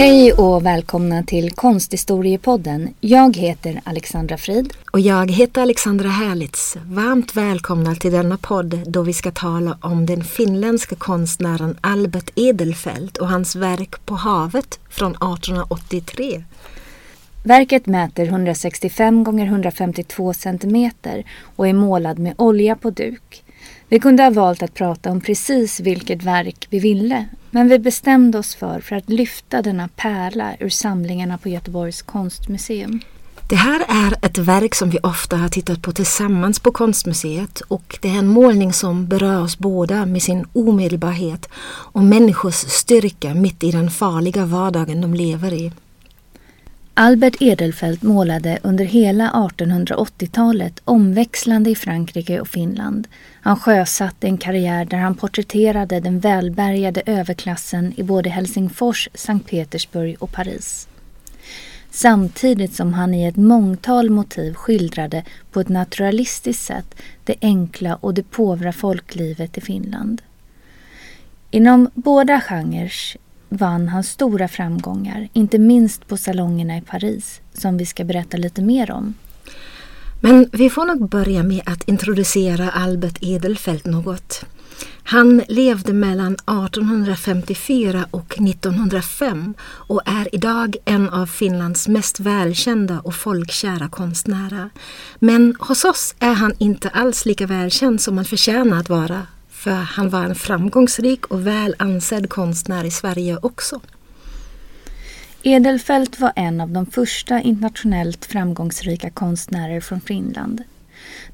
Hej och välkomna till Konsthistoriepodden. Jag heter Alexandra Frid. Och jag heter Alexandra Härlitz. Varmt välkomna till denna podd då vi ska tala om den finländska konstnären Albert Edelfelt och hans verk På havet från 1883. Verket mäter 165 x 152 cm och är målad med olja på duk. Vi kunde ha valt att prata om precis vilket verk vi ville, men vi bestämde oss för, för att lyfta denna pärla ur samlingarna på Göteborgs konstmuseum. Det här är ett verk som vi ofta har tittat på tillsammans på Konstmuseet och det är en målning som berör oss båda med sin omedelbarhet och människors styrka mitt i den farliga vardagen de lever i. Albert Edelfelt målade under hela 1880-talet omväxlande i Frankrike och Finland. Han sjösatte en karriär där han porträtterade den välbärgade överklassen i både Helsingfors, Sankt Petersburg och Paris. Samtidigt som han i ett mångtal motiv skildrade på ett naturalistiskt sätt det enkla och det påvra folklivet i Finland. Inom båda genrer vann han stora framgångar, inte minst på salongerna i Paris, som vi ska berätta lite mer om. Men vi får nog börja med att introducera Albert Edelfelt något. Han levde mellan 1854 och 1905 och är idag en av Finlands mest välkända och folkkära konstnärer. Men hos oss är han inte alls lika välkänd som han förtjänar att vara för han var en framgångsrik och väl ansedd konstnär i Sverige också. Edelfelt var en av de första internationellt framgångsrika konstnärer från Finland.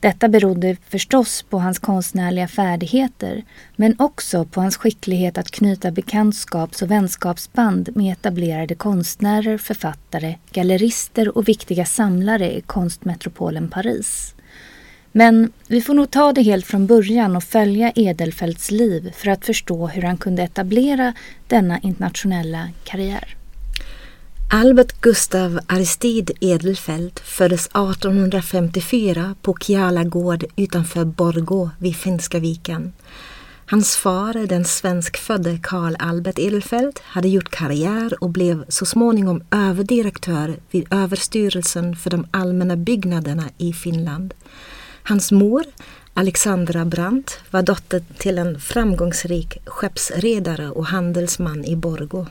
Detta berodde förstås på hans konstnärliga färdigheter men också på hans skicklighet att knyta bekantskaps och vänskapsband med etablerade konstnärer, författare, gallerister och viktiga samlare i konstmetropolen Paris. Men vi får nog ta det helt från början och följa Edelfelts liv för att förstå hur han kunde etablera denna internationella karriär. Albert Gustav Aristid Edelfelt föddes 1854 på Kiala gård utanför Borgå vid Finska viken. Hans far, den svenskfödde Karl Albert Edelfelt, hade gjort karriär och blev så småningom överdirektör vid Överstyrelsen för de allmänna byggnaderna i Finland. Hans mor, Alexandra Brandt, var dotter till en framgångsrik skeppsredare och handelsman i Borgå.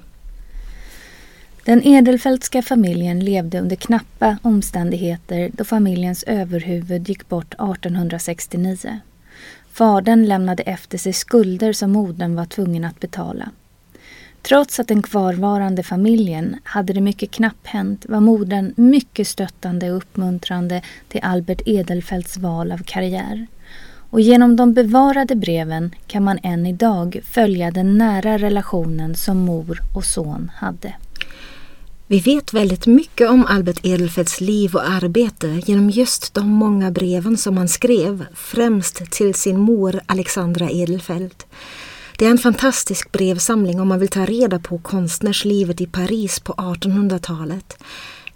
Den Edelfeltska familjen levde under knappa omständigheter då familjens överhuvud gick bort 1869. Fadern lämnade efter sig skulder som modern var tvungen att betala. Trots att den kvarvarande familjen hade det mycket knapphänt var modern mycket stöttande och uppmuntrande till Albert Edelfelts val av karriär. Och genom de bevarade breven kan man än idag följa den nära relationen som mor och son hade. Vi vet väldigt mycket om Albert Edelfelts liv och arbete genom just de många breven som han skrev, främst till sin mor Alexandra Edelfelt. Det är en fantastisk brevsamling om man vill ta reda på konstnärslivet i Paris på 1800-talet.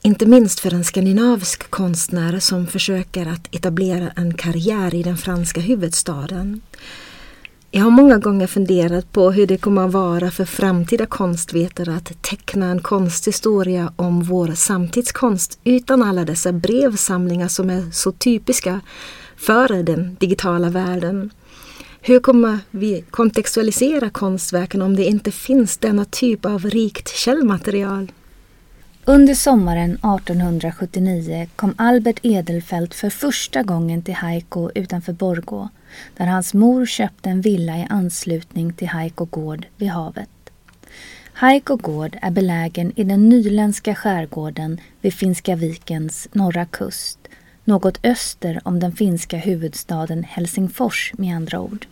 Inte minst för en skandinavisk konstnär som försöker att etablera en karriär i den franska huvudstaden. Jag har många gånger funderat på hur det kommer att vara för framtida konstvetare att teckna en konsthistoria om vår samtidskonst utan alla dessa brevsamlingar som är så typiska för den digitala världen. Hur kommer vi kontextualisera konstverken om det inte finns denna typ av rikt källmaterial? Under sommaren 1879 kom Albert Edelfelt för första gången till Haiko utanför Borgå där hans mor köpte en villa i anslutning till Haiko gård vid havet. Haiko gård är belägen i den nyländska skärgården vid Finska vikens norra kust något öster om den finska huvudstaden Helsingfors med andra ord.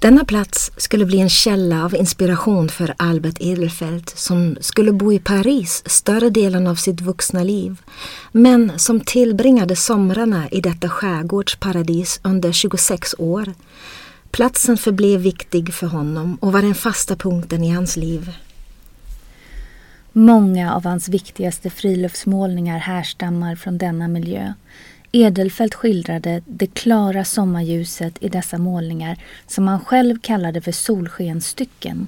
Denna plats skulle bli en källa av inspiration för Albert Edelfelt som skulle bo i Paris större delen av sitt vuxna liv men som tillbringade somrarna i detta skärgårdsparadis under 26 år. Platsen förblev viktig för honom och var den fasta punkten i hans liv. Många av hans viktigaste friluftsmålningar härstammar från denna miljö. Edelfelt skildrade det klara sommarljuset i dessa målningar som han själv kallade för solskenstycken.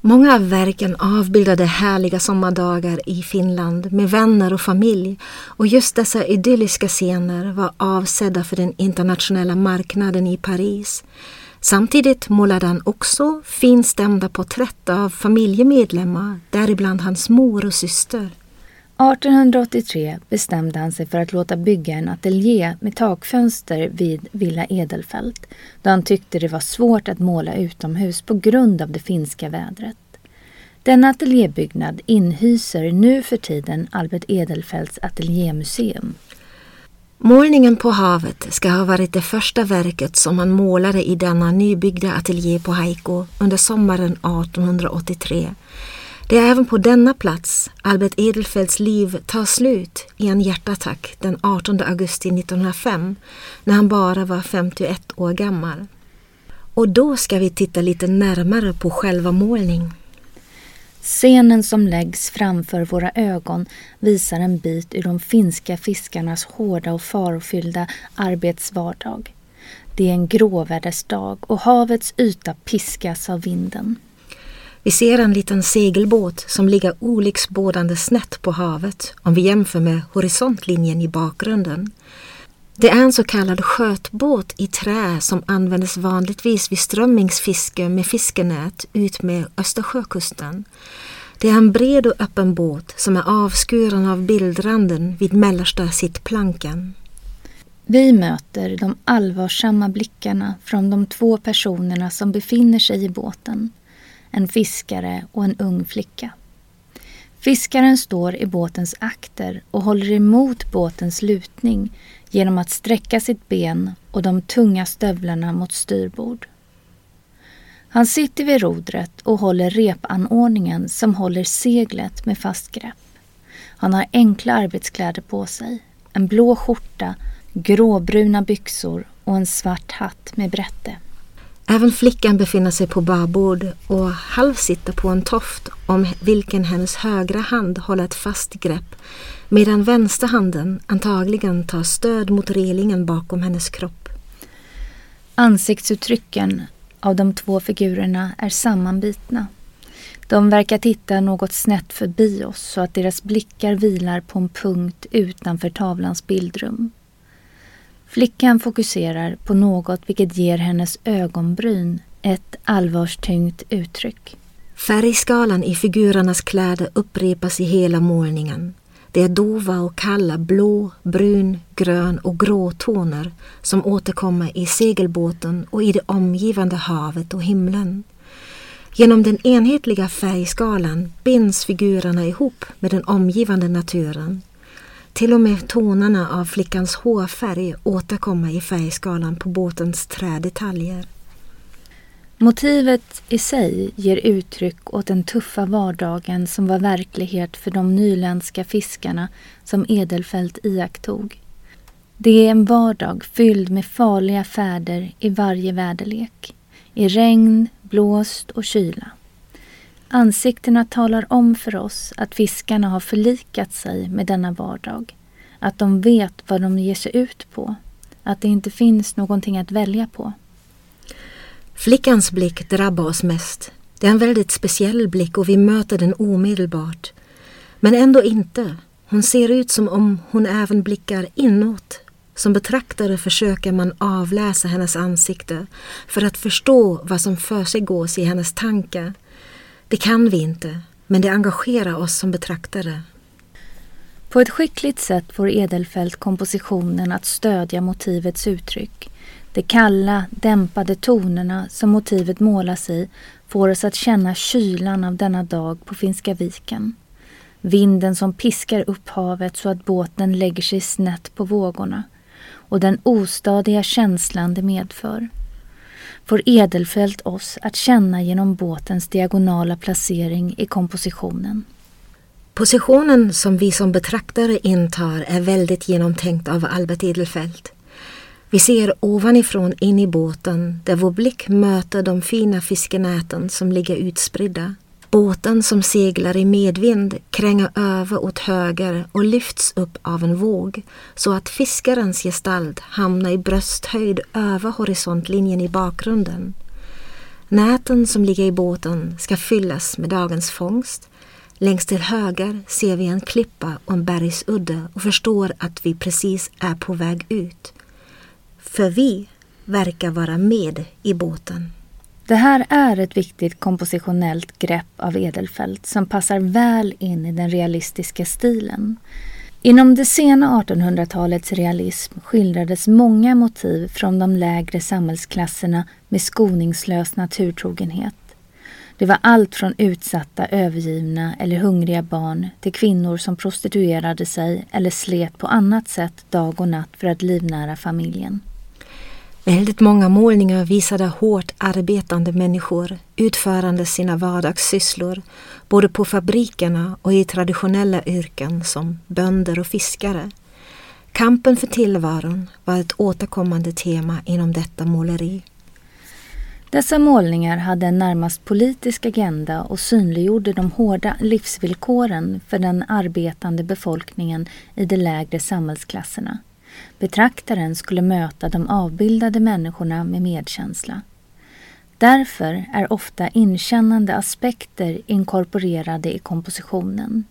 Många av verken avbildade härliga sommardagar i Finland med vänner och familj och just dessa idylliska scener var avsedda för den internationella marknaden i Paris. Samtidigt målade han också finstämda porträtt av familjemedlemmar, däribland hans mor och syster. 1883 bestämde han sig för att låta bygga en ateljé med takfönster vid Villa Edelfelt då han tyckte det var svårt att måla utomhus på grund av det finska vädret. Denna ateljébyggnad inhyser nu för tiden Albert Edelfelts ateljémuseum. Målningen på havet ska ha varit det första verket som han målade i denna nybyggda ateljé på Haiko under sommaren 1883 det är även på denna plats Albert Edelfelts liv tar slut i en hjärtattack den 18 augusti 1905 när han bara var 51 år gammal. Och då ska vi titta lite närmare på själva målning. Scenen som läggs framför våra ögon visar en bit ur de finska fiskarnas hårda och farofyllda arbetsvardag. Det är en gråvädersdag och havets yta piskas av vinden. Vi ser en liten segelbåt som ligger olycksbådande snett på havet om vi jämför med horisontlinjen i bakgrunden. Det är en så kallad skötbåt i trä som användes vanligtvis vid strömmingsfiske med fiskenät ut med Östersjökusten. Det är en bred och öppen båt som är avskuren av bildranden vid mellersta sittplankan. Vi möter de allvarsamma blickarna från de två personerna som befinner sig i båten en fiskare och en ung flicka. Fiskaren står i båtens akter och håller emot båtens lutning genom att sträcka sitt ben och de tunga stövlarna mot styrbord. Han sitter vid rodret och håller repanordningen som håller seglet med fast grepp. Han har enkla arbetskläder på sig, en blå skjorta, gråbruna byxor och en svart hatt med brätte. Även flickan befinner sig på barbord och halvsitter på en toft om vilken hennes högra hand håller ett fast grepp medan vänsterhanden antagligen tar stöd mot relingen bakom hennes kropp. Ansiktsuttrycken av de två figurerna är sammanbitna. De verkar titta något snett förbi oss så att deras blickar vilar på en punkt utanför tavlans bildrum. Flickan fokuserar på något vilket ger hennes ögonbryn ett allvarstyngt uttryck. Färgskalan i figurernas kläder upprepas i hela målningen. Det är dova och kalla blå, brun, grön och grå toner som återkommer i segelbåten och i det omgivande havet och himlen. Genom den enhetliga färgskalan binds figurerna ihop med den omgivande naturen till och med tonerna av flickans hårfärg återkommer i färgskalan på båtens trädetaljer. Motivet i sig ger uttryck åt den tuffa vardagen som var verklighet för de nyländska fiskarna som Edelfelt iakttog. Det är en vardag fylld med farliga färder i varje väderlek. I regn, blåst och kyla. Ansiktena talar om för oss att fiskarna har förlikat sig med denna vardag. Att de vet vad de ger sig ut på. Att det inte finns någonting att välja på. Flickans blick drabbar oss mest. Det är en väldigt speciell blick och vi möter den omedelbart. Men ändå inte. Hon ser ut som om hon även blickar inåt. Som betraktare försöker man avläsa hennes ansikte för att förstå vad som försiggås i hennes tankar. Det kan vi inte, men det engagerar oss som betraktare. På ett skickligt sätt får Edelfelt kompositionen att stödja motivets uttryck. De kalla, dämpade tonerna som motivet målas i får oss att känna kylan av denna dag på Finska viken. Vinden som piskar upp havet så att båten lägger sig snett på vågorna och den ostadiga känslan det medför får Edelfelt oss att känna genom båtens diagonala placering i kompositionen. Positionen som vi som betraktare intar är väldigt genomtänkt av Albert Edelfelt. Vi ser ovanifrån in i båten där vår blick möter de fina fiskenäten som ligger utspridda. Båten som seglar i medvind kränger över åt höger och lyfts upp av en våg så att fiskarens gestalt hamnar i brösthöjd över horisontlinjen i bakgrunden. Näten som ligger i båten ska fyllas med dagens fångst. Längst till höger ser vi en klippa och en bergsudde och förstår att vi precis är på väg ut. För vi verkar vara med i båten. Det här är ett viktigt kompositionellt grepp av Edelfelt som passar väl in i den realistiska stilen. Inom det sena 1800-talets realism skildrades många motiv från de lägre samhällsklasserna med skoningslös naturtrogenhet. Det var allt från utsatta, övergivna eller hungriga barn till kvinnor som prostituerade sig eller slet på annat sätt dag och natt för att livnära familjen. Väldigt många målningar visade hårt arbetande människor utförande sina vardagssysslor både på fabrikerna och i traditionella yrken som bönder och fiskare. Kampen för tillvaron var ett återkommande tema inom detta måleri. Dessa målningar hade en närmast politisk agenda och synliggjorde de hårda livsvillkoren för den arbetande befolkningen i de lägre samhällsklasserna. Betraktaren skulle möta de avbildade människorna med medkänsla. Därför är ofta inkännande aspekter inkorporerade i kompositionen.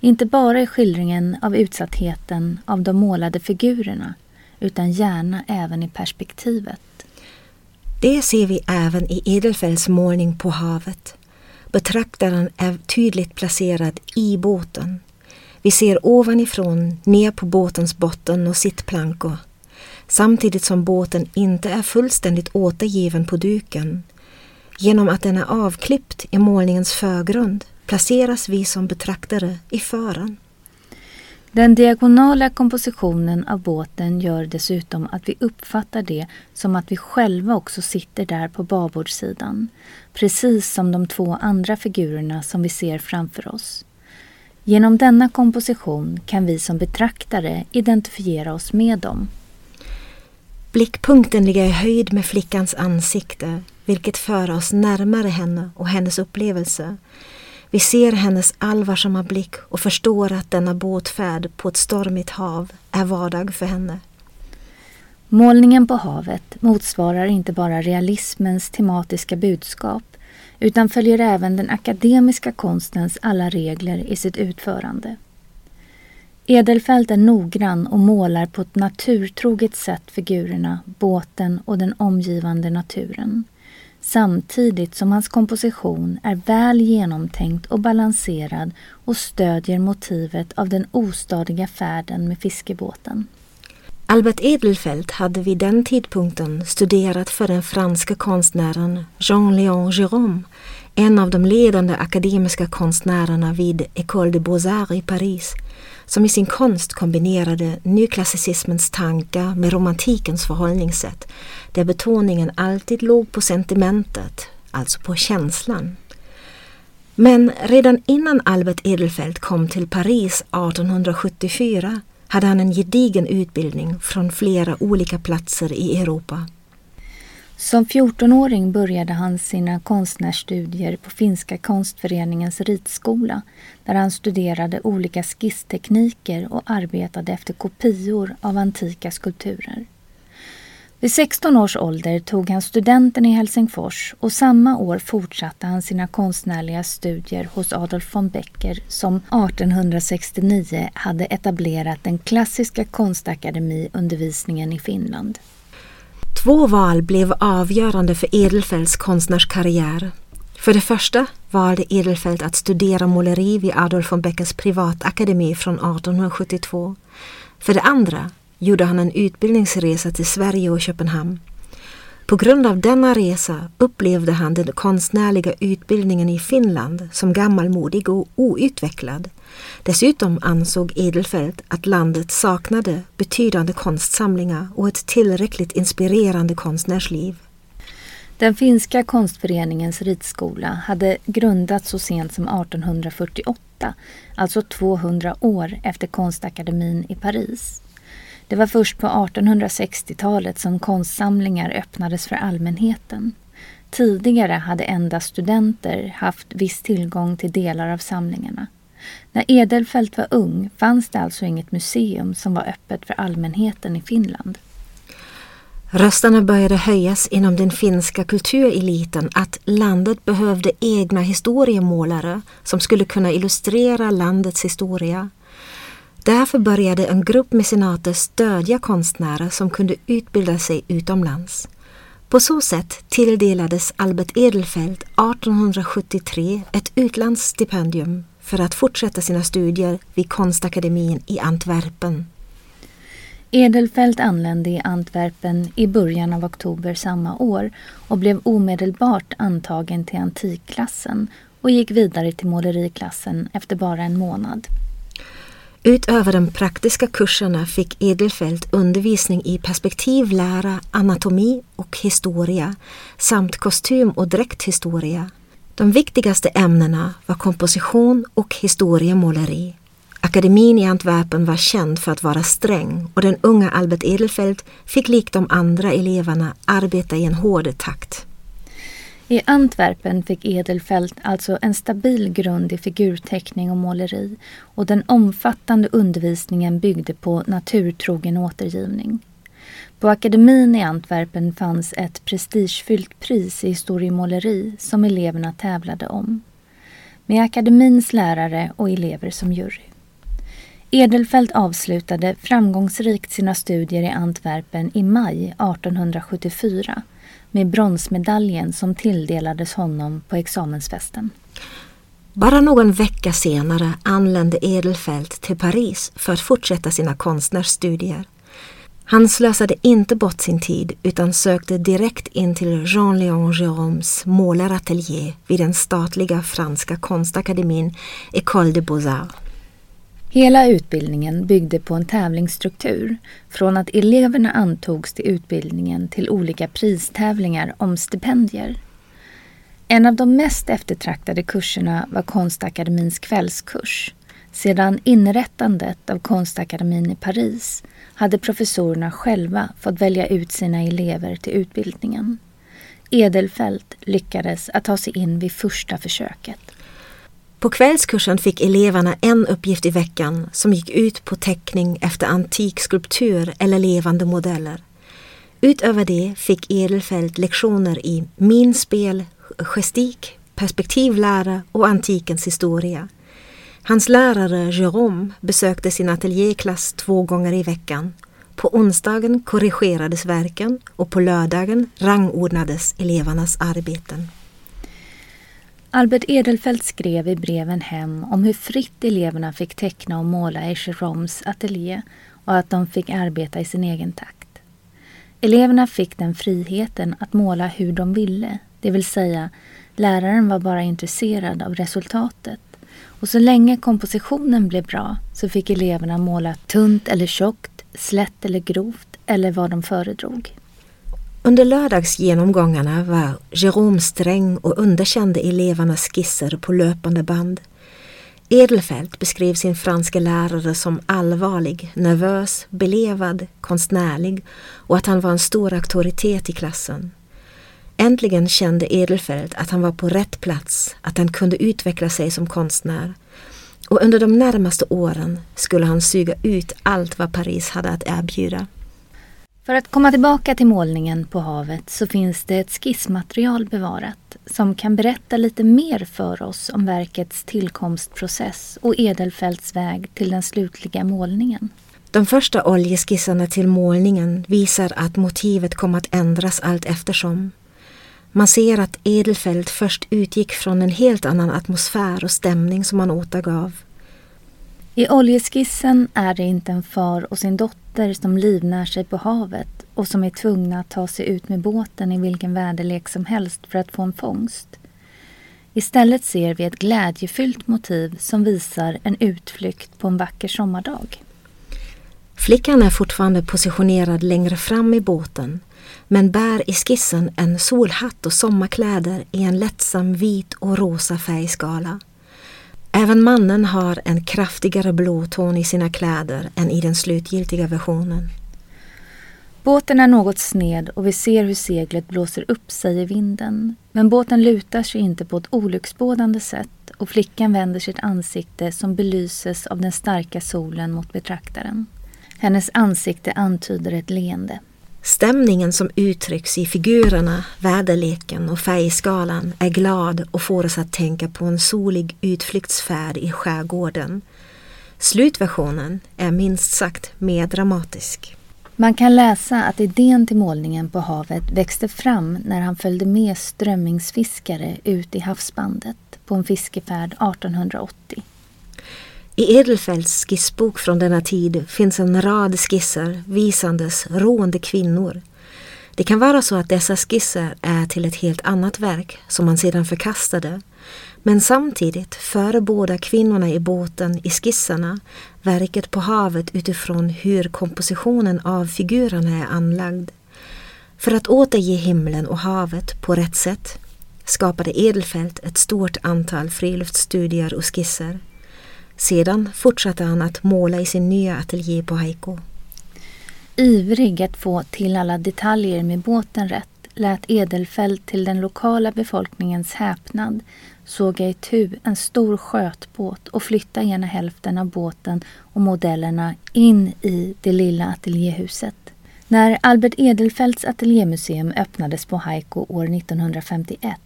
Inte bara i skildringen av utsattheten av de målade figurerna utan gärna även i perspektivet. Det ser vi även i Edelfells målning på havet. Betraktaren är tydligt placerad i båten. Vi ser ovanifrån ner på båtens botten och sittplankor. Samtidigt som båten inte är fullständigt återgiven på duken. Genom att den är avklippt i målningens förgrund placeras vi som betraktare i fören. Den diagonala kompositionen av båten gör dessutom att vi uppfattar det som att vi själva också sitter där på babordssidan. Precis som de två andra figurerna som vi ser framför oss. Genom denna komposition kan vi som betraktare identifiera oss med dem. Blickpunkten ligger i höjd med flickans ansikte vilket för oss närmare henne och hennes upplevelse. Vi ser hennes allvarsamma blick och förstår att denna båtfärd på ett stormigt hav är vardag för henne. Målningen på havet motsvarar inte bara realismens tematiska budskap utan följer även den akademiska konstens alla regler i sitt utförande. Edelfelt är noggrann och målar på ett naturtroget sätt figurerna, båten och den omgivande naturen. Samtidigt som hans komposition är väl genomtänkt och balanserad och stödjer motivet av den ostadiga färden med fiskebåten. Albert Edelfelt hade vid den tidpunkten studerat för den franska konstnären Jean-Léon Gérôme, en av de ledande akademiska konstnärerna vid École des Beaux-Arts i Paris, som i sin konst kombinerade nyklassicismens tankar med romantikens förhållningssätt, där betoningen alltid låg på sentimentet, alltså på känslan. Men redan innan Albert Edelfelt kom till Paris 1874 hade han en gedigen utbildning från flera olika platser i Europa. Som 14-åring började han sina konstnärsstudier på Finska konstföreningens ritskola där han studerade olika skisstekniker och arbetade efter kopior av antika skulpturer. Vid 16 års ålder tog han studenten i Helsingfors och samma år fortsatte han sina konstnärliga studier hos Adolf von Becker som 1869 hade etablerat den klassiska konstakademiundervisningen i Finland. Två val blev avgörande för Edelfelts konstnärskarriär. För det första valde Edelfelt att studera måleri vid Adolf von Beckers privatakademi från 1872. För det andra gjorde han en utbildningsresa till Sverige och Köpenhamn. På grund av denna resa upplevde han den konstnärliga utbildningen i Finland som gammalmodig och outvecklad. Dessutom ansåg Edelfelt att landet saknade betydande konstsamlingar och ett tillräckligt inspirerande konstnärsliv. Den finska konstföreningens ridskola hade grundats så sent som 1848, alltså 200 år efter konstakademin i Paris. Det var först på 1860-talet som konstsamlingar öppnades för allmänheten. Tidigare hade endast studenter haft viss tillgång till delar av samlingarna. När Edelfelt var ung fanns det alltså inget museum som var öppet för allmänheten i Finland. Rösterna började höjas inom den finska kultureliten att landet behövde egna historiemålare som skulle kunna illustrera landets historia. Därför började en grupp mecenater stödja konstnärer som kunde utbilda sig utomlands. På så sätt tilldelades Albert Edelfelt 1873 ett utlandsstipendium för att fortsätta sina studier vid konstakademin i Antwerpen. Edelfelt anlände i Antwerpen i början av oktober samma år och blev omedelbart antagen till antikklassen och gick vidare till måleriklassen efter bara en månad. Utöver de praktiska kurserna fick Edelfelt undervisning i perspektivlära, anatomi och historia samt kostym och dräkthistoria. De viktigaste ämnena var komposition och historiemåleri. Akademin i Antwerpen var känd för att vara sträng och den unga Albert Edelfelt fick likt de andra eleverna arbeta i en hård takt. I Antwerpen fick Edelfelt alltså en stabil grund i figurteckning och måleri och den omfattande undervisningen byggde på naturtrogen återgivning. På akademin i Antwerpen fanns ett prestigefyllt pris i historiemåleri som eleverna tävlade om. Med akademins lärare och elever som jury. Edelfelt avslutade framgångsrikt sina studier i Antwerpen i maj 1874 med bronsmedaljen som tilldelades honom på examensfesten. Bara någon vecka senare anlände Edelfelt till Paris för att fortsätta sina konstnärsstudier. Han slösade inte bort sin tid utan sökte direkt in till Jean-Léon Jérômes målarateljé vid den statliga franska konstakademin École de Beaux-Arts. Hela utbildningen byggde på en tävlingsstruktur från att eleverna antogs till utbildningen till olika pristävlingar om stipendier. En av de mest eftertraktade kurserna var Konstakademins kvällskurs. Sedan inrättandet av Konstakademin i Paris hade professorerna själva fått välja ut sina elever till utbildningen. Edelfelt lyckades att ta sig in vid första försöket. På kvällskursen fick eleverna en uppgift i veckan som gick ut på teckning efter antik skulptur eller levande modeller. Utöver det fick Edelfelt lektioner i minspel, gestik, perspektivlära och antikens historia. Hans lärare Jérôme besökte sin ateljéklass två gånger i veckan. På onsdagen korrigerades verken och på lördagen rangordnades elevernas arbeten. Albert Edelfelt skrev i breven hem om hur fritt eleverna fick teckna och måla i Jeromes ateljé och att de fick arbeta i sin egen takt. Eleverna fick den friheten att måla hur de ville, det vill säga läraren var bara intresserad av resultatet. Och så länge kompositionen blev bra så fick eleverna måla tunt eller tjockt, slätt eller grovt eller vad de föredrog. Under lördagsgenomgångarna var Jérôme sträng och underkände elevernas skisser på löpande band. Edelfelt beskrev sin franska lärare som allvarlig, nervös, belevad, konstnärlig och att han var en stor auktoritet i klassen. Äntligen kände Edelfelt att han var på rätt plats, att han kunde utveckla sig som konstnär. Och under de närmaste åren skulle han suga ut allt vad Paris hade att erbjuda. För att komma tillbaka till målningen på havet så finns det ett skissmaterial bevarat som kan berätta lite mer för oss om verkets tillkomstprocess och Edelfelts väg till den slutliga målningen. De första oljeskissarna till målningen visar att motivet kom att ändras allt eftersom. Man ser att Edelfelt först utgick från en helt annan atmosfär och stämning som han återgav. I oljeskissen är det inte en far och sin dotter som livnär sig på havet och som är tvungna att ta sig ut med båten i vilken väderlek som helst för att få en fångst. Istället ser vi ett glädjefyllt motiv som visar en utflykt på en vacker sommardag. Flickan är fortfarande positionerad längre fram i båten men bär i skissen en solhatt och sommarkläder i en lättsam vit och rosa färgskala. Även mannen har en kraftigare blå ton i sina kläder än i den slutgiltiga versionen. Båten är något sned och vi ser hur seglet blåser upp sig i vinden. Men båten lutar sig inte på ett olycksbådande sätt och flickan vänder sitt ansikte som belyses av den starka solen mot betraktaren. Hennes ansikte antyder ett leende. Stämningen som uttrycks i figurerna, väderleken och färgskalan är glad och får oss att tänka på en solig utflyktsfärd i skärgården. Slutversionen är minst sagt mer dramatisk. Man kan läsa att idén till målningen på havet växte fram när han följde med strömmingsfiskare ut i havsbandet på en fiskefärd 1880. I Edelfelts skissbok från denna tid finns en rad skisser visandes roende kvinnor. Det kan vara så att dessa skisser är till ett helt annat verk som man sedan förkastade. Men samtidigt förebådar kvinnorna i båten i skisserna verket på havet utifrån hur kompositionen av figurerna är anlagd. För att återge himlen och havet på rätt sätt skapade Edelfelt ett stort antal friluftsstudier och skisser. Sedan fortsatte han att måla i sin nya ateljé på Haiko. Ivrig att få till alla detaljer med båten rätt lät Edelfelt till den lokala befolkningens häpnad såga itu en stor skötbåt och flytta ena hälften av båten och modellerna in i det lilla ateljéhuset. När Albert Edelfelts ateljémuseum öppnades på Haiko år 1951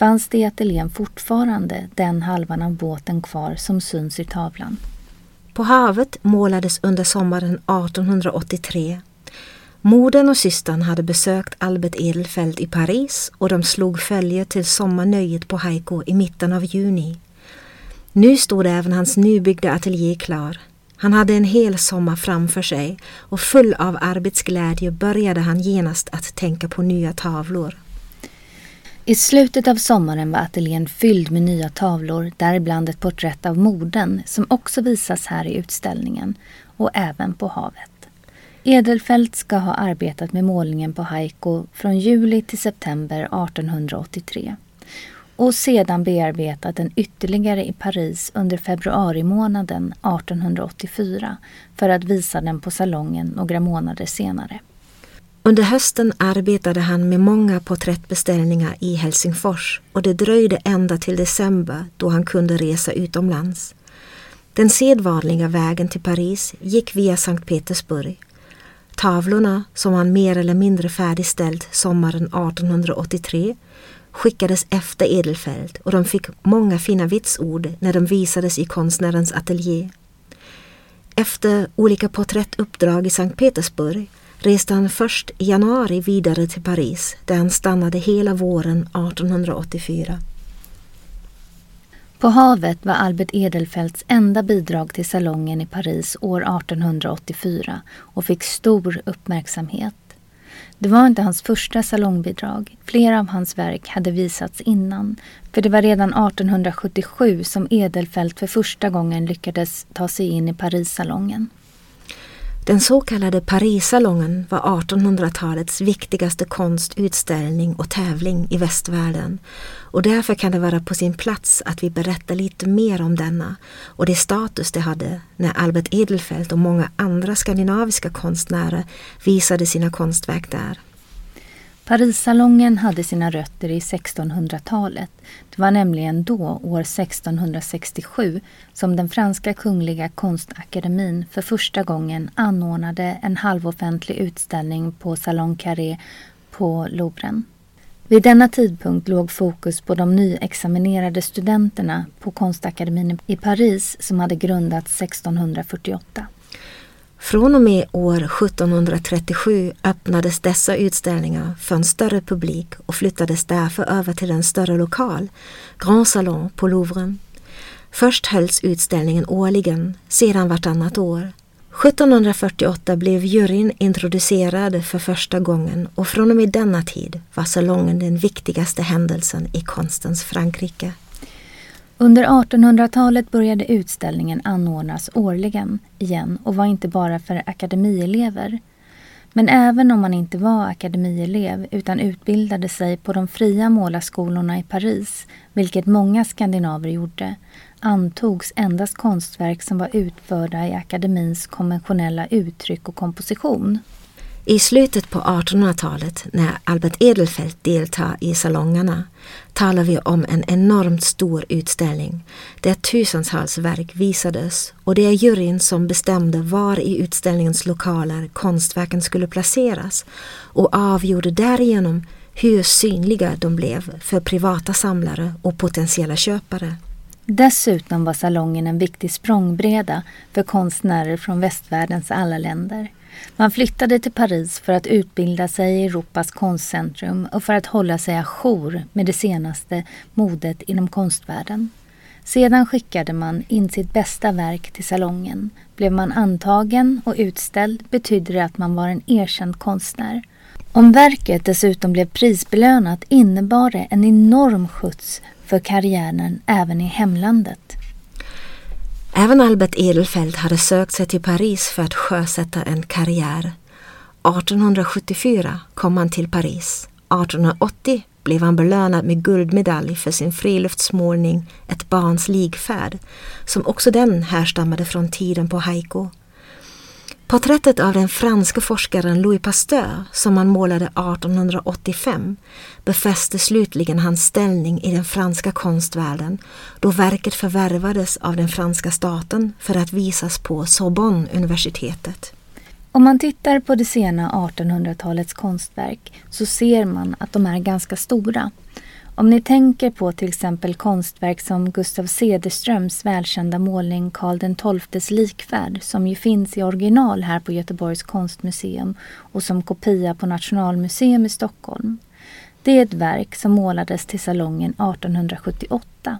fanns det i ateljén fortfarande den halvan av båten kvar som syns i tavlan. På havet målades under sommaren 1883. Modern och systern hade besökt Albert Edelfelt i Paris och de slog följe till sommarnöjet på Haiko i mitten av juni. Nu stod även hans nybyggda ateljé klar. Han hade en hel sommar framför sig och full av arbetsglädje började han genast att tänka på nya tavlor. I slutet av sommaren var ateljén fylld med nya tavlor, däribland ett porträtt av modern som också visas här i utställningen och även på havet. Edelfelt ska ha arbetat med målningen på Haiko från juli till september 1883 och sedan bearbetat den ytterligare i Paris under februari månaden 1884 för att visa den på salongen några månader senare. Under hösten arbetade han med många porträttbeställningar i Helsingfors och det dröjde ända till december då han kunde resa utomlands. Den sedvanliga vägen till Paris gick via Sankt Petersburg. Tavlorna, som han mer eller mindre färdigställt sommaren 1883, skickades efter Edelfeld och de fick många fina vitsord när de visades i konstnärens ateljé. Efter olika porträttuppdrag i Sankt Petersburg reste han först i januari vidare till Paris där han stannade hela våren 1884. På havet var Albert Edelfelts enda bidrag till salongen i Paris år 1884 och fick stor uppmärksamhet. Det var inte hans första salongbidrag. Flera av hans verk hade visats innan. För det var redan 1877 som Edelfelt för första gången lyckades ta sig in i Parissalongen. Den så kallade Parissalongen var 1800-talets viktigaste konstutställning och tävling i västvärlden och därför kan det vara på sin plats att vi berättar lite mer om denna och det status det hade när Albert Edelfelt och många andra skandinaviska konstnärer visade sina konstverk där. Parissalongen hade sina rötter i 1600-talet. Det var nämligen då, år 1667, som den franska kungliga konstakademin för första gången anordnade en halvoffentlig utställning på Salon Carré på Louvren. Vid denna tidpunkt låg fokus på de nyexaminerade studenterna på konstakademin i Paris som hade grundats 1648. Från och med år 1737 öppnades dessa utställningar för en större publik och flyttades därför över till en större lokal, Grand Salon på Louvren. Först hölls utställningen årligen, sedan vartannat år. 1748 blev juryn introducerad för första gången och från och med denna tid var salongen den viktigaste händelsen i konstens Frankrike. Under 1800-talet började utställningen anordnas årligen igen och var inte bara för akademielever. Men även om man inte var akademielev utan utbildade sig på de fria målarskolorna i Paris, vilket många skandinaver gjorde, antogs endast konstverk som var utförda i akademins konventionella uttryck och komposition. I slutet på 1800-talet, när Albert Edelfelt deltar i salongerna, talar vi om en enormt stor utställning där tusentals verk visades och det är juryn som bestämde var i utställningens lokaler konstverken skulle placeras och avgjorde därigenom hur synliga de blev för privata samlare och potentiella köpare. Dessutom var salongen en viktig språngbräda för konstnärer från västvärldens alla länder. Man flyttade till Paris för att utbilda sig i Europas konstcentrum och för att hålla sig ajour med det senaste modet inom konstvärlden. Sedan skickade man in sitt bästa verk till salongen. Blev man antagen och utställd betydde det att man var en erkänd konstnär. Om verket dessutom blev prisbelönat innebar det en enorm skjuts för karriären även i hemlandet. Även Albert Edelfelt hade sökt sig till Paris för att sjösätta en karriär. 1874 kom han till Paris. 1880 blev han belönad med guldmedalj för sin friluftsmålning Ett barns ligfärd, som också den härstammade från tiden på Haiko. Porträttet av den franske forskaren Louis Pasteur som han målade 1885 befäste slutligen hans ställning i den franska konstvärlden då verket förvärvades av den franska staten för att visas på Sorbonne-universitetet. Om man tittar på det sena 1800-talets konstverk så ser man att de är ganska stora. Om ni tänker på till exempel konstverk som Gustav Cederströms välkända målning Karl XIIs likfärd som ju finns i original här på Göteborgs konstmuseum och som kopia på Nationalmuseum i Stockholm. Det är ett verk som målades till salongen 1878.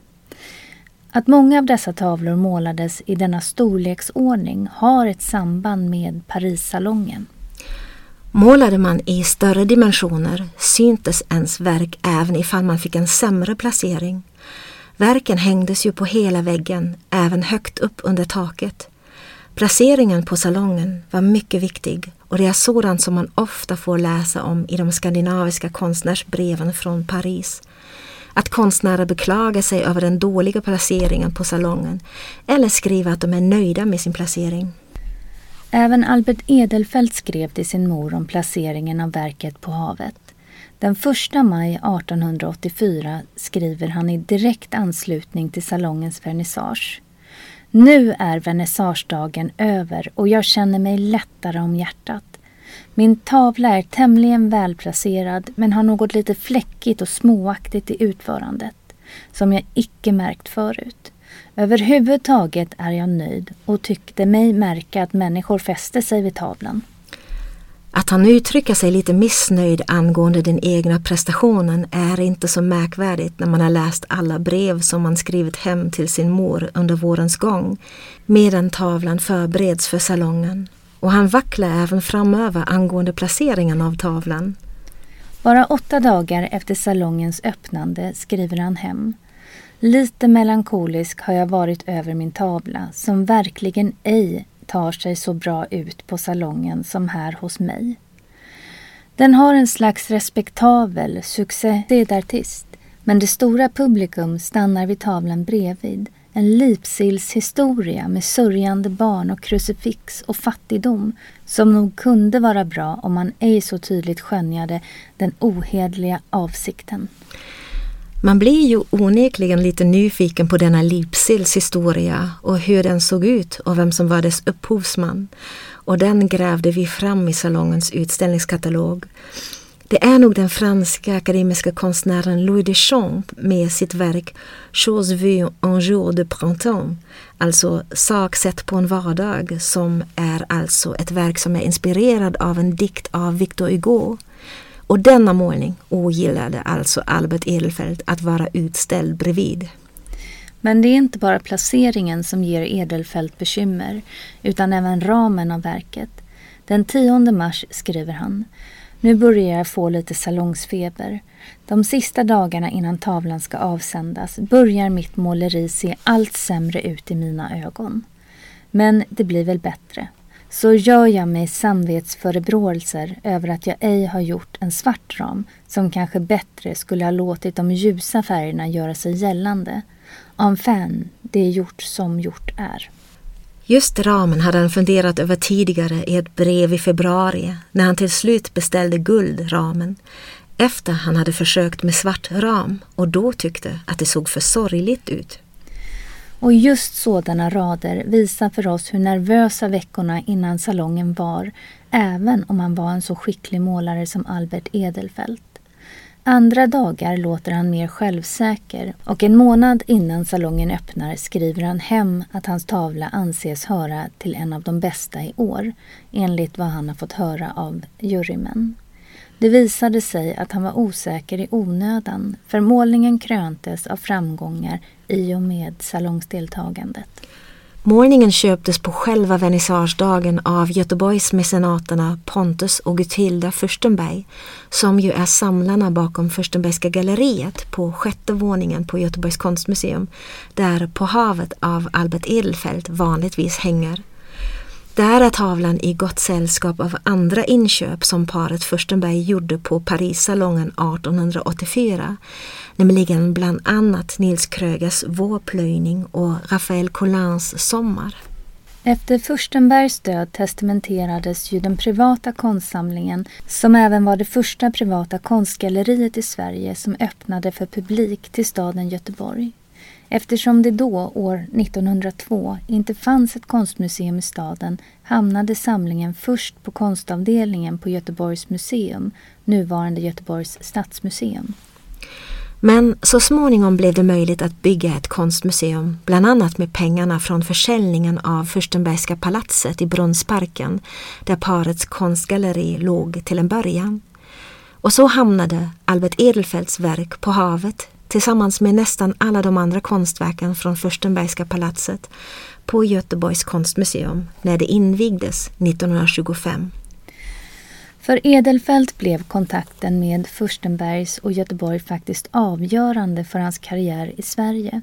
Att många av dessa tavlor målades i denna storleksordning har ett samband med Parissalongen. Målade man i större dimensioner syntes ens verk även ifall man fick en sämre placering. Verken hängdes ju på hela väggen, även högt upp under taket. Placeringen på salongen var mycket viktig och det är sådant som man ofta får läsa om i de skandinaviska konstnärsbreven från Paris. Att konstnärer beklagar sig över den dåliga placeringen på salongen eller skriver att de är nöjda med sin placering. Även Albert Edelfelt skrev till sin mor om placeringen av verket på havet. Den 1 maj 1884 skriver han i direkt anslutning till salongens vernissage. Nu är vernissagedagen över och jag känner mig lättare om hjärtat. Min tavla är tämligen välplacerad men har något lite fläckigt och småaktigt i utförandet som jag icke märkt förut. Överhuvudtaget är jag nöjd och tyckte mig märka att människor fäste sig vid tavlan. Att han uttrycker sig lite missnöjd angående den egna prestationen är inte så märkvärdigt när man har läst alla brev som han skrivit hem till sin mor under vårens gång medan tavlan förbereds för salongen. Och han vacklar även framöver angående placeringen av tavlan. Bara åtta dagar efter salongens öppnande skriver han hem Lite melankolisk har jag varit över min tavla som verkligen ej tar sig så bra ut på salongen som här hos mig. Den har en slags respektabel succé d'artist men det stora publikum stannar vid tavlan bredvid. En Lipsils historia med sörjande barn och krucifix och fattigdom som nog kunde vara bra om man ej så tydligt skönjade den ohedliga avsikten. Man blir ju onekligen lite nyfiken på denna Lipsils historia och hur den såg ut och vem som var dess upphovsman. Och den grävde vi fram i salongens utställningskatalog. Det är nog den franska akademiska konstnären Louis Deschamps med sitt verk Chose vue un jour de printemps, alltså Sak sett på en vardag, som är alltså ett verk som är inspirerad av en dikt av Victor Hugo. Och denna målning ogillade alltså Albert Edelfelt att vara utställd bredvid. Men det är inte bara placeringen som ger Edelfelt bekymmer, utan även ramen av verket. Den 10 mars skriver han Nu börjar jag få lite salongsfeber. De sista dagarna innan tavlan ska avsändas börjar mitt måleri se allt sämre ut i mina ögon. Men det blir väl bättre. Så gör jag mig samvetsförebråelser över att jag ej har gjort en svart ram som kanske bättre skulle ha låtit de ljusa färgerna göra sig gällande. Enfin, det är gjort som gjort är. Just ramen hade han funderat över tidigare i ett brev i februari när han till slut beställde guldramen efter han hade försökt med svart ram och då tyckte att det såg för sorgligt ut. Och just sådana rader visar för oss hur nervösa veckorna innan salongen var, även om han var en så skicklig målare som Albert Edelfelt. Andra dagar låter han mer självsäker och en månad innan salongen öppnar skriver han hem att hans tavla anses höra till en av de bästa i år, enligt vad han har fått höra av jurymän. Det visade sig att han var osäker i onödan, för målningen kröntes av framgångar i och med salongsdeltagandet. Målningen köptes på själva vernissagedagen av Göteborgsmecenaterna Pontus och Gutilda Furstenberg som ju är samlarna bakom Furstenbergska galleriet på sjätte våningen på Göteborgs konstmuseum där På havet av Albert Edelfelt vanligtvis hänger. Där är tavlan i gott sällskap av andra inköp som paret Furstenberg gjorde på Parissalongen 1884, nämligen bland annat Nils Krögers Vårplöjning och Raphael Collins Sommar. Efter Furstenbergs död testamenterades ju den privata konstsamlingen som även var det första privata konstgalleriet i Sverige som öppnade för publik till staden Göteborg. Eftersom det då, år 1902, inte fanns ett konstmuseum i staden hamnade samlingen först på konstavdelningen på Göteborgs museum, nuvarande Göteborgs stadsmuseum. Men så småningom blev det möjligt att bygga ett konstmuseum, bland annat med pengarna från försäljningen av Furstenbergska palatset i Brunnsparken, där parets konstgalleri låg till en början. Och så hamnade Albert Edelfelts verk på havet tillsammans med nästan alla de andra konstverken från Furstenbergska palatset på Göteborgs konstmuseum när det invigdes 1925. För Edelfelt blev kontakten med Furstenbergs och Göteborg faktiskt avgörande för hans karriär i Sverige.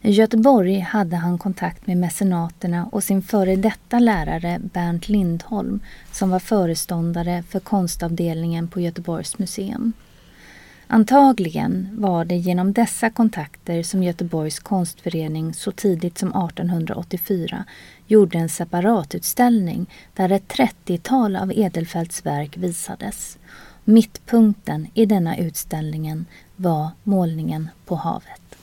I Göteborg hade han kontakt med mecenaterna och sin före detta lärare Bernt Lindholm som var föreståndare för konstavdelningen på Göteborgs museum. Antagligen var det genom dessa kontakter som Göteborgs konstförening så tidigt som 1884 gjorde en separatutställning där ett 30-tal av Edelfelts verk visades. Mittpunkten i denna utställningen var målningen på havet.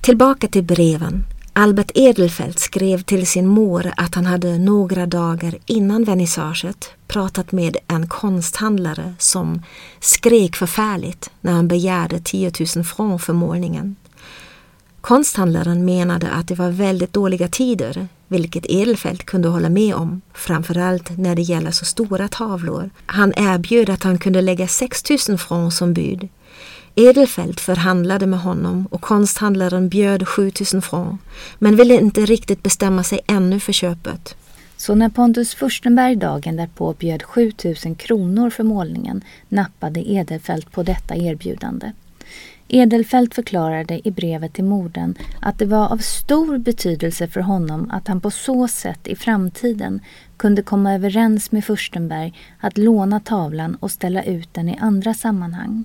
Tillbaka till breven. Albert Edelfelt skrev till sin mor att han hade några dagar innan vernissaget pratat med en konsthandlare som skrek förfärligt när han begärde 10 000 francs för målningen. Konsthandlaren menade att det var väldigt dåliga tider, vilket Edelfelt kunde hålla med om, framförallt när det gäller så stora tavlor. Han erbjöd att han kunde lägga 6 000 francs som bud, Edelfelt förhandlade med honom och konsthandlaren bjöd 7000 francs men ville inte riktigt bestämma sig ännu för köpet. Så när Pontus Furstenberg dagen därpå bjöd 7000 kronor för målningen nappade Edelfelt på detta erbjudande. Edelfelt förklarade i brevet till morden att det var av stor betydelse för honom att han på så sätt i framtiden kunde komma överens med Furstenberg att låna tavlan och ställa ut den i andra sammanhang.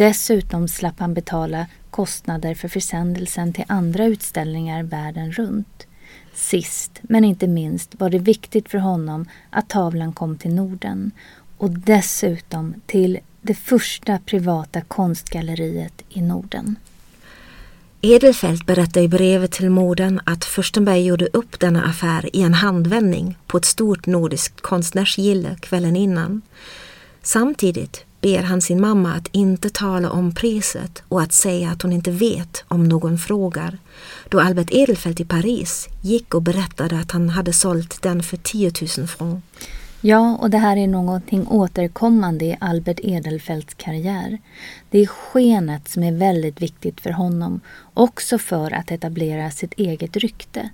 Dessutom slapp han betala kostnader för försändelsen till andra utställningar världen runt. Sist men inte minst var det viktigt för honom att tavlan kom till Norden och dessutom till det första privata konstgalleriet i Norden. Edelfelt berättar i brevet till modern att Furstenberg gjorde upp denna affär i en handvändning på ett stort nordiskt konstnärsgille kvällen innan. Samtidigt ber han sin mamma att inte tala om priset och att säga att hon inte vet om någon frågar. Då Albert Edelfelt i Paris gick och berättade att han hade sålt den för 10 000 francs. Ja, och det här är någonting återkommande i Albert Edelfelts karriär. Det är skenet som är väldigt viktigt för honom, också för att etablera sitt eget rykte.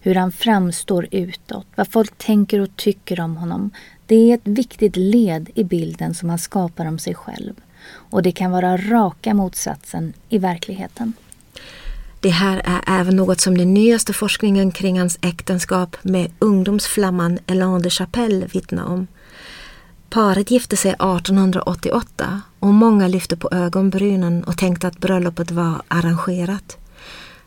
Hur han framstår utåt, vad folk tänker och tycker om honom, det är ett viktigt led i bilden som han skapar om sig själv. Och det kan vara raka motsatsen i verkligheten. Det här är även något som den nyaste forskningen kring hans äktenskap med ungdomsflamman Elan de Chapelle vittnar om. Paret gifte sig 1888 och många lyfte på ögonbrynen och tänkte att bröllopet var arrangerat.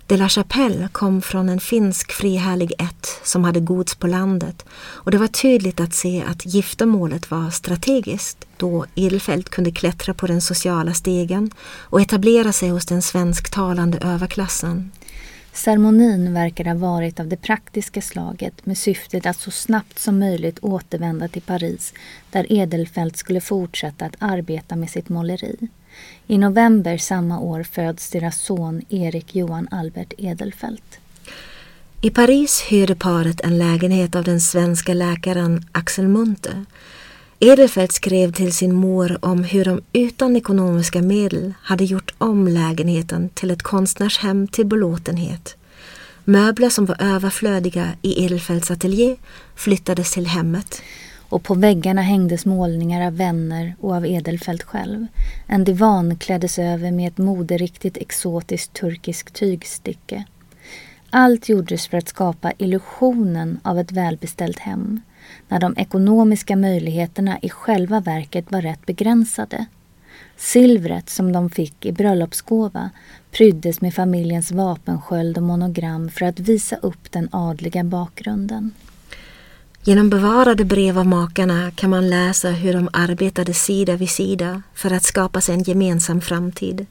De la Chapelle kom från en finsk frihärlig ett som hade gods på landet och det var tydligt att se att giftermålet var strategiskt då Edelfelt kunde klättra på den sociala stegen och etablera sig hos den svensktalande överklassen. Ceremonin verkar ha varit av det praktiska slaget med syftet att så snabbt som möjligt återvända till Paris där Edelfelt skulle fortsätta att arbeta med sitt måleri. I november samma år föds deras son Erik Johan Albert Edelfelt. I Paris hyrde paret en lägenhet av den svenska läkaren Axel Munthe. Edelfelt skrev till sin mor om hur de utan ekonomiska medel hade gjort om lägenheten till ett konstnärshem till belåtenhet. Möbler som var överflödiga i Edelfelts ateljé flyttades till hemmet och på väggarna hängdes målningar av vänner och av Edelfelt själv. En divan kläddes över med ett moderiktigt exotiskt turkiskt tygstycke. Allt gjordes för att skapa illusionen av ett välbeställt hem, när de ekonomiska möjligheterna i själva verket var rätt begränsade. Silvret som de fick i bröllopsgåva pryddes med familjens vapensköld och monogram för att visa upp den adliga bakgrunden. Genom bevarade brev av makarna kan man läsa hur de arbetade sida vid sida för att skapa sig en gemensam framtid.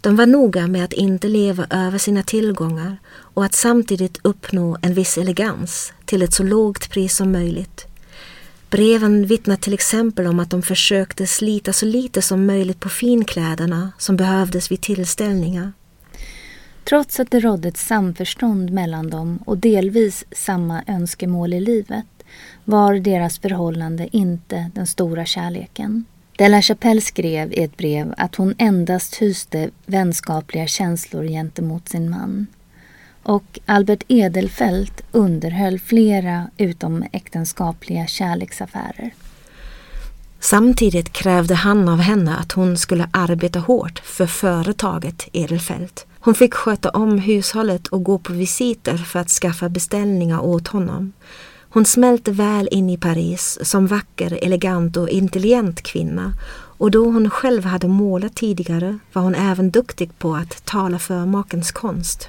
De var noga med att inte leva över sina tillgångar och att samtidigt uppnå en viss elegans till ett så lågt pris som möjligt. Breven vittnar till exempel om att de försökte slita så lite som möjligt på finkläderna som behövdes vid tillställningar. Trots att det rådde ett samförstånd mellan dem och delvis samma önskemål i livet var deras förhållande inte den stora kärleken. De la Chapelle skrev i ett brev att hon endast hyste vänskapliga känslor gentemot sin man. Och Albert Edelfelt underhöll flera utomäktenskapliga kärleksaffärer. Samtidigt krävde han av henne att hon skulle arbeta hårt för företaget Edelfelt. Hon fick sköta om hushållet och gå på visiter för att skaffa beställningar åt honom. Hon smälte väl in i Paris som vacker, elegant och intelligent kvinna och då hon själv hade målat tidigare var hon även duktig på att tala för makens konst.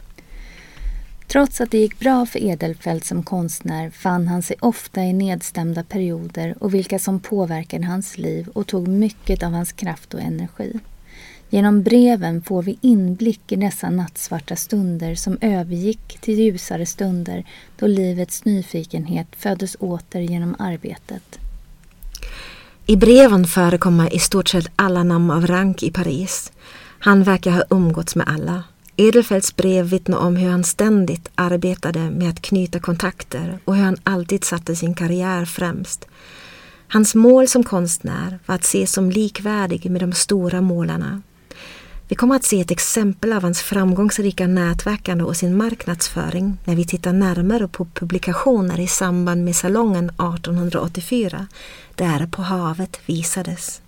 Trots att det gick bra för Edelfelt som konstnär fann han sig ofta i nedstämda perioder och vilka som påverkade hans liv och tog mycket av hans kraft och energi. Genom breven får vi inblick i dessa nattsvarta stunder som övergick till ljusare stunder då livets nyfikenhet föddes åter genom arbetet. I breven förekommer i stort sett alla namn av rank i Paris. Han verkar ha umgåtts med alla. Edelfelts brev vittnar om hur han ständigt arbetade med att knyta kontakter och hur han alltid satte sin karriär främst. Hans mål som konstnär var att ses som likvärdig med de stora målarna vi kommer att se ett exempel av hans framgångsrika nätverkande och sin marknadsföring när vi tittar närmare på publikationer i samband med salongen 1884 där På havet visades.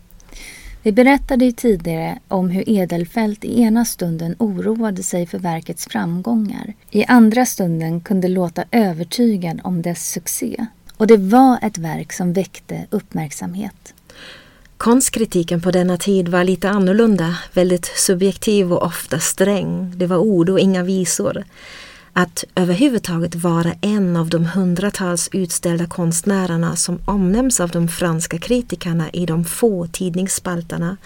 Vi berättade ju tidigare om hur Edelfelt i ena stunden oroade sig för verkets framgångar. I andra stunden kunde låta övertygad om dess succé. Och det var ett verk som väckte uppmärksamhet. Konstkritiken på denna tid var lite annorlunda, väldigt subjektiv och ofta sträng. Det var ord och inga visor. Att överhuvudtaget vara en av de hundratals utställda konstnärerna som omnämns av de franska kritikerna i de få tidningsspalterna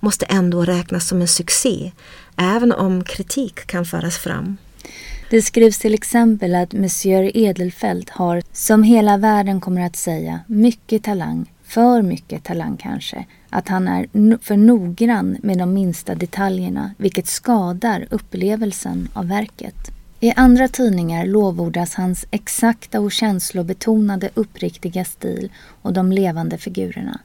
måste ändå räknas som en succé, även om kritik kan föras fram. Det skrivs till exempel att Monsieur Edelfelt har, som hela världen kommer att säga, mycket talang för mycket talang kanske, att han är för noggrann med de minsta detaljerna vilket skadar upplevelsen av verket. I andra tidningar lovordas hans exakta och känslobetonade uppriktiga stil och de levande figurerna.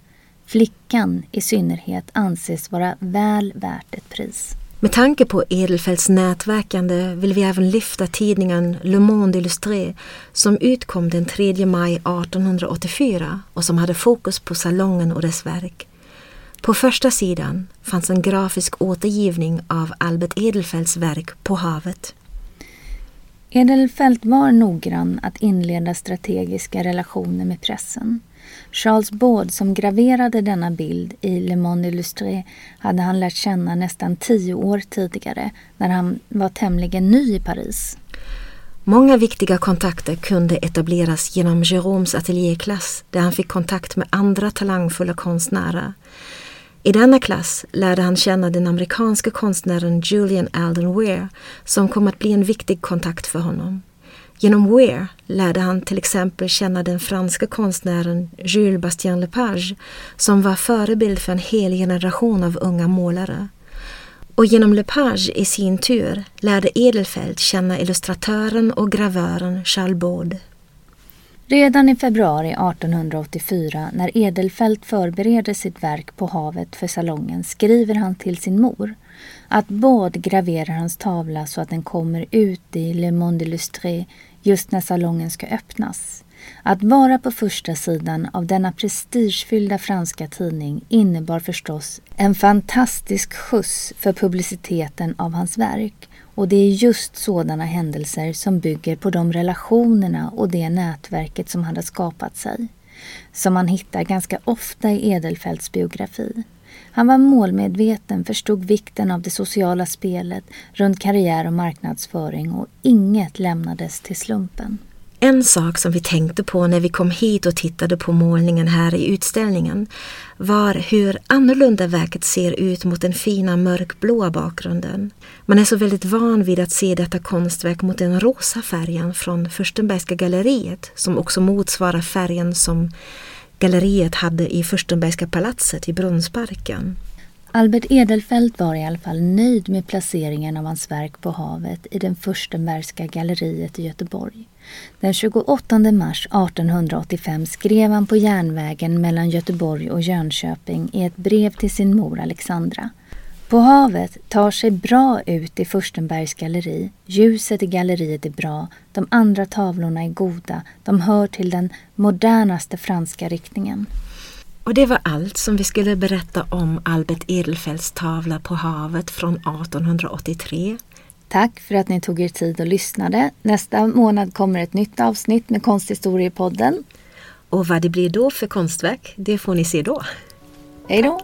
Flickan i synnerhet anses vara väl värt ett pris. Med tanke på Edelfelts nätverkande vill vi även lyfta tidningen Le Monde Illustré som utkom den 3 maj 1884 och som hade fokus på salongen och dess verk. På första sidan fanns en grafisk återgivning av Albert Edelfelts verk På havet. Edelfelt var noggrann att inleda strategiska relationer med pressen. Charles Baud som graverade denna bild i Le Monde Illustré hade han lärt känna nästan tio år tidigare när han var tämligen ny i Paris. Många viktiga kontakter kunde etableras genom Jérômes ateljéklass där han fick kontakt med andra talangfulla konstnärer. I denna klass lärde han känna den amerikanska konstnären Julian Alden Weir som kom att bli en viktig kontakt för honom. Genom Weir lärde han till exempel känna den franska konstnären Jules Bastien Lepage som var förebild för en hel generation av unga målare. Och genom Lepage i sin tur lärde Edelfelt känna illustratören och gravören Charles Baud. Redan i februari 1884 när Edelfelt förbereder sitt verk På havet för salongen skriver han till sin mor att Baud graverar hans tavla så att den kommer ut i Le Monde Illustré just när salongen ska öppnas. Att vara på första sidan av denna prestigefyllda franska tidning innebar förstås en fantastisk skjuts för publiciteten av hans verk och det är just sådana händelser som bygger på de relationerna och det nätverket som han hade skapat sig. Som man hittar ganska ofta i Edelfelts biografi. Han var målmedveten, förstod vikten av det sociala spelet runt karriär och marknadsföring och inget lämnades till slumpen. En sak som vi tänkte på när vi kom hit och tittade på målningen här i utställningen var hur annorlunda verket ser ut mot den fina mörkblåa bakgrunden. Man är så väldigt van vid att se detta konstverk mot den rosa färgen från Furstenbergska galleriet som också motsvarar färgen som galleriet hade i Furstenbergska palatset i Brunnsparken. Albert Edelfelt var i alla fall nöjd med placeringen av hans verk på havet i den Furstenbergska galleriet i Göteborg. Den 28 mars 1885 skrev han på järnvägen mellan Göteborg och Jönköping i ett brev till sin mor Alexandra. På havet tar sig bra ut i Furstenbergs galleri. Ljuset i galleriet är bra. De andra tavlorna är goda. De hör till den modernaste franska riktningen. Och det var allt som vi skulle berätta om Albert Edelfelts tavla på havet från 1883. Tack för att ni tog er tid och lyssnade. Nästa månad kommer ett nytt avsnitt med Konsthistoriepodden. Och vad det blir då för konstverk, det får ni se då. Hej då!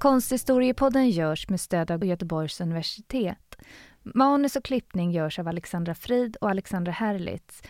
Konsthistoriepodden görs med stöd av Göteborgs universitet. Manus och klippning görs av Alexandra Frid och Alexandra Herlitz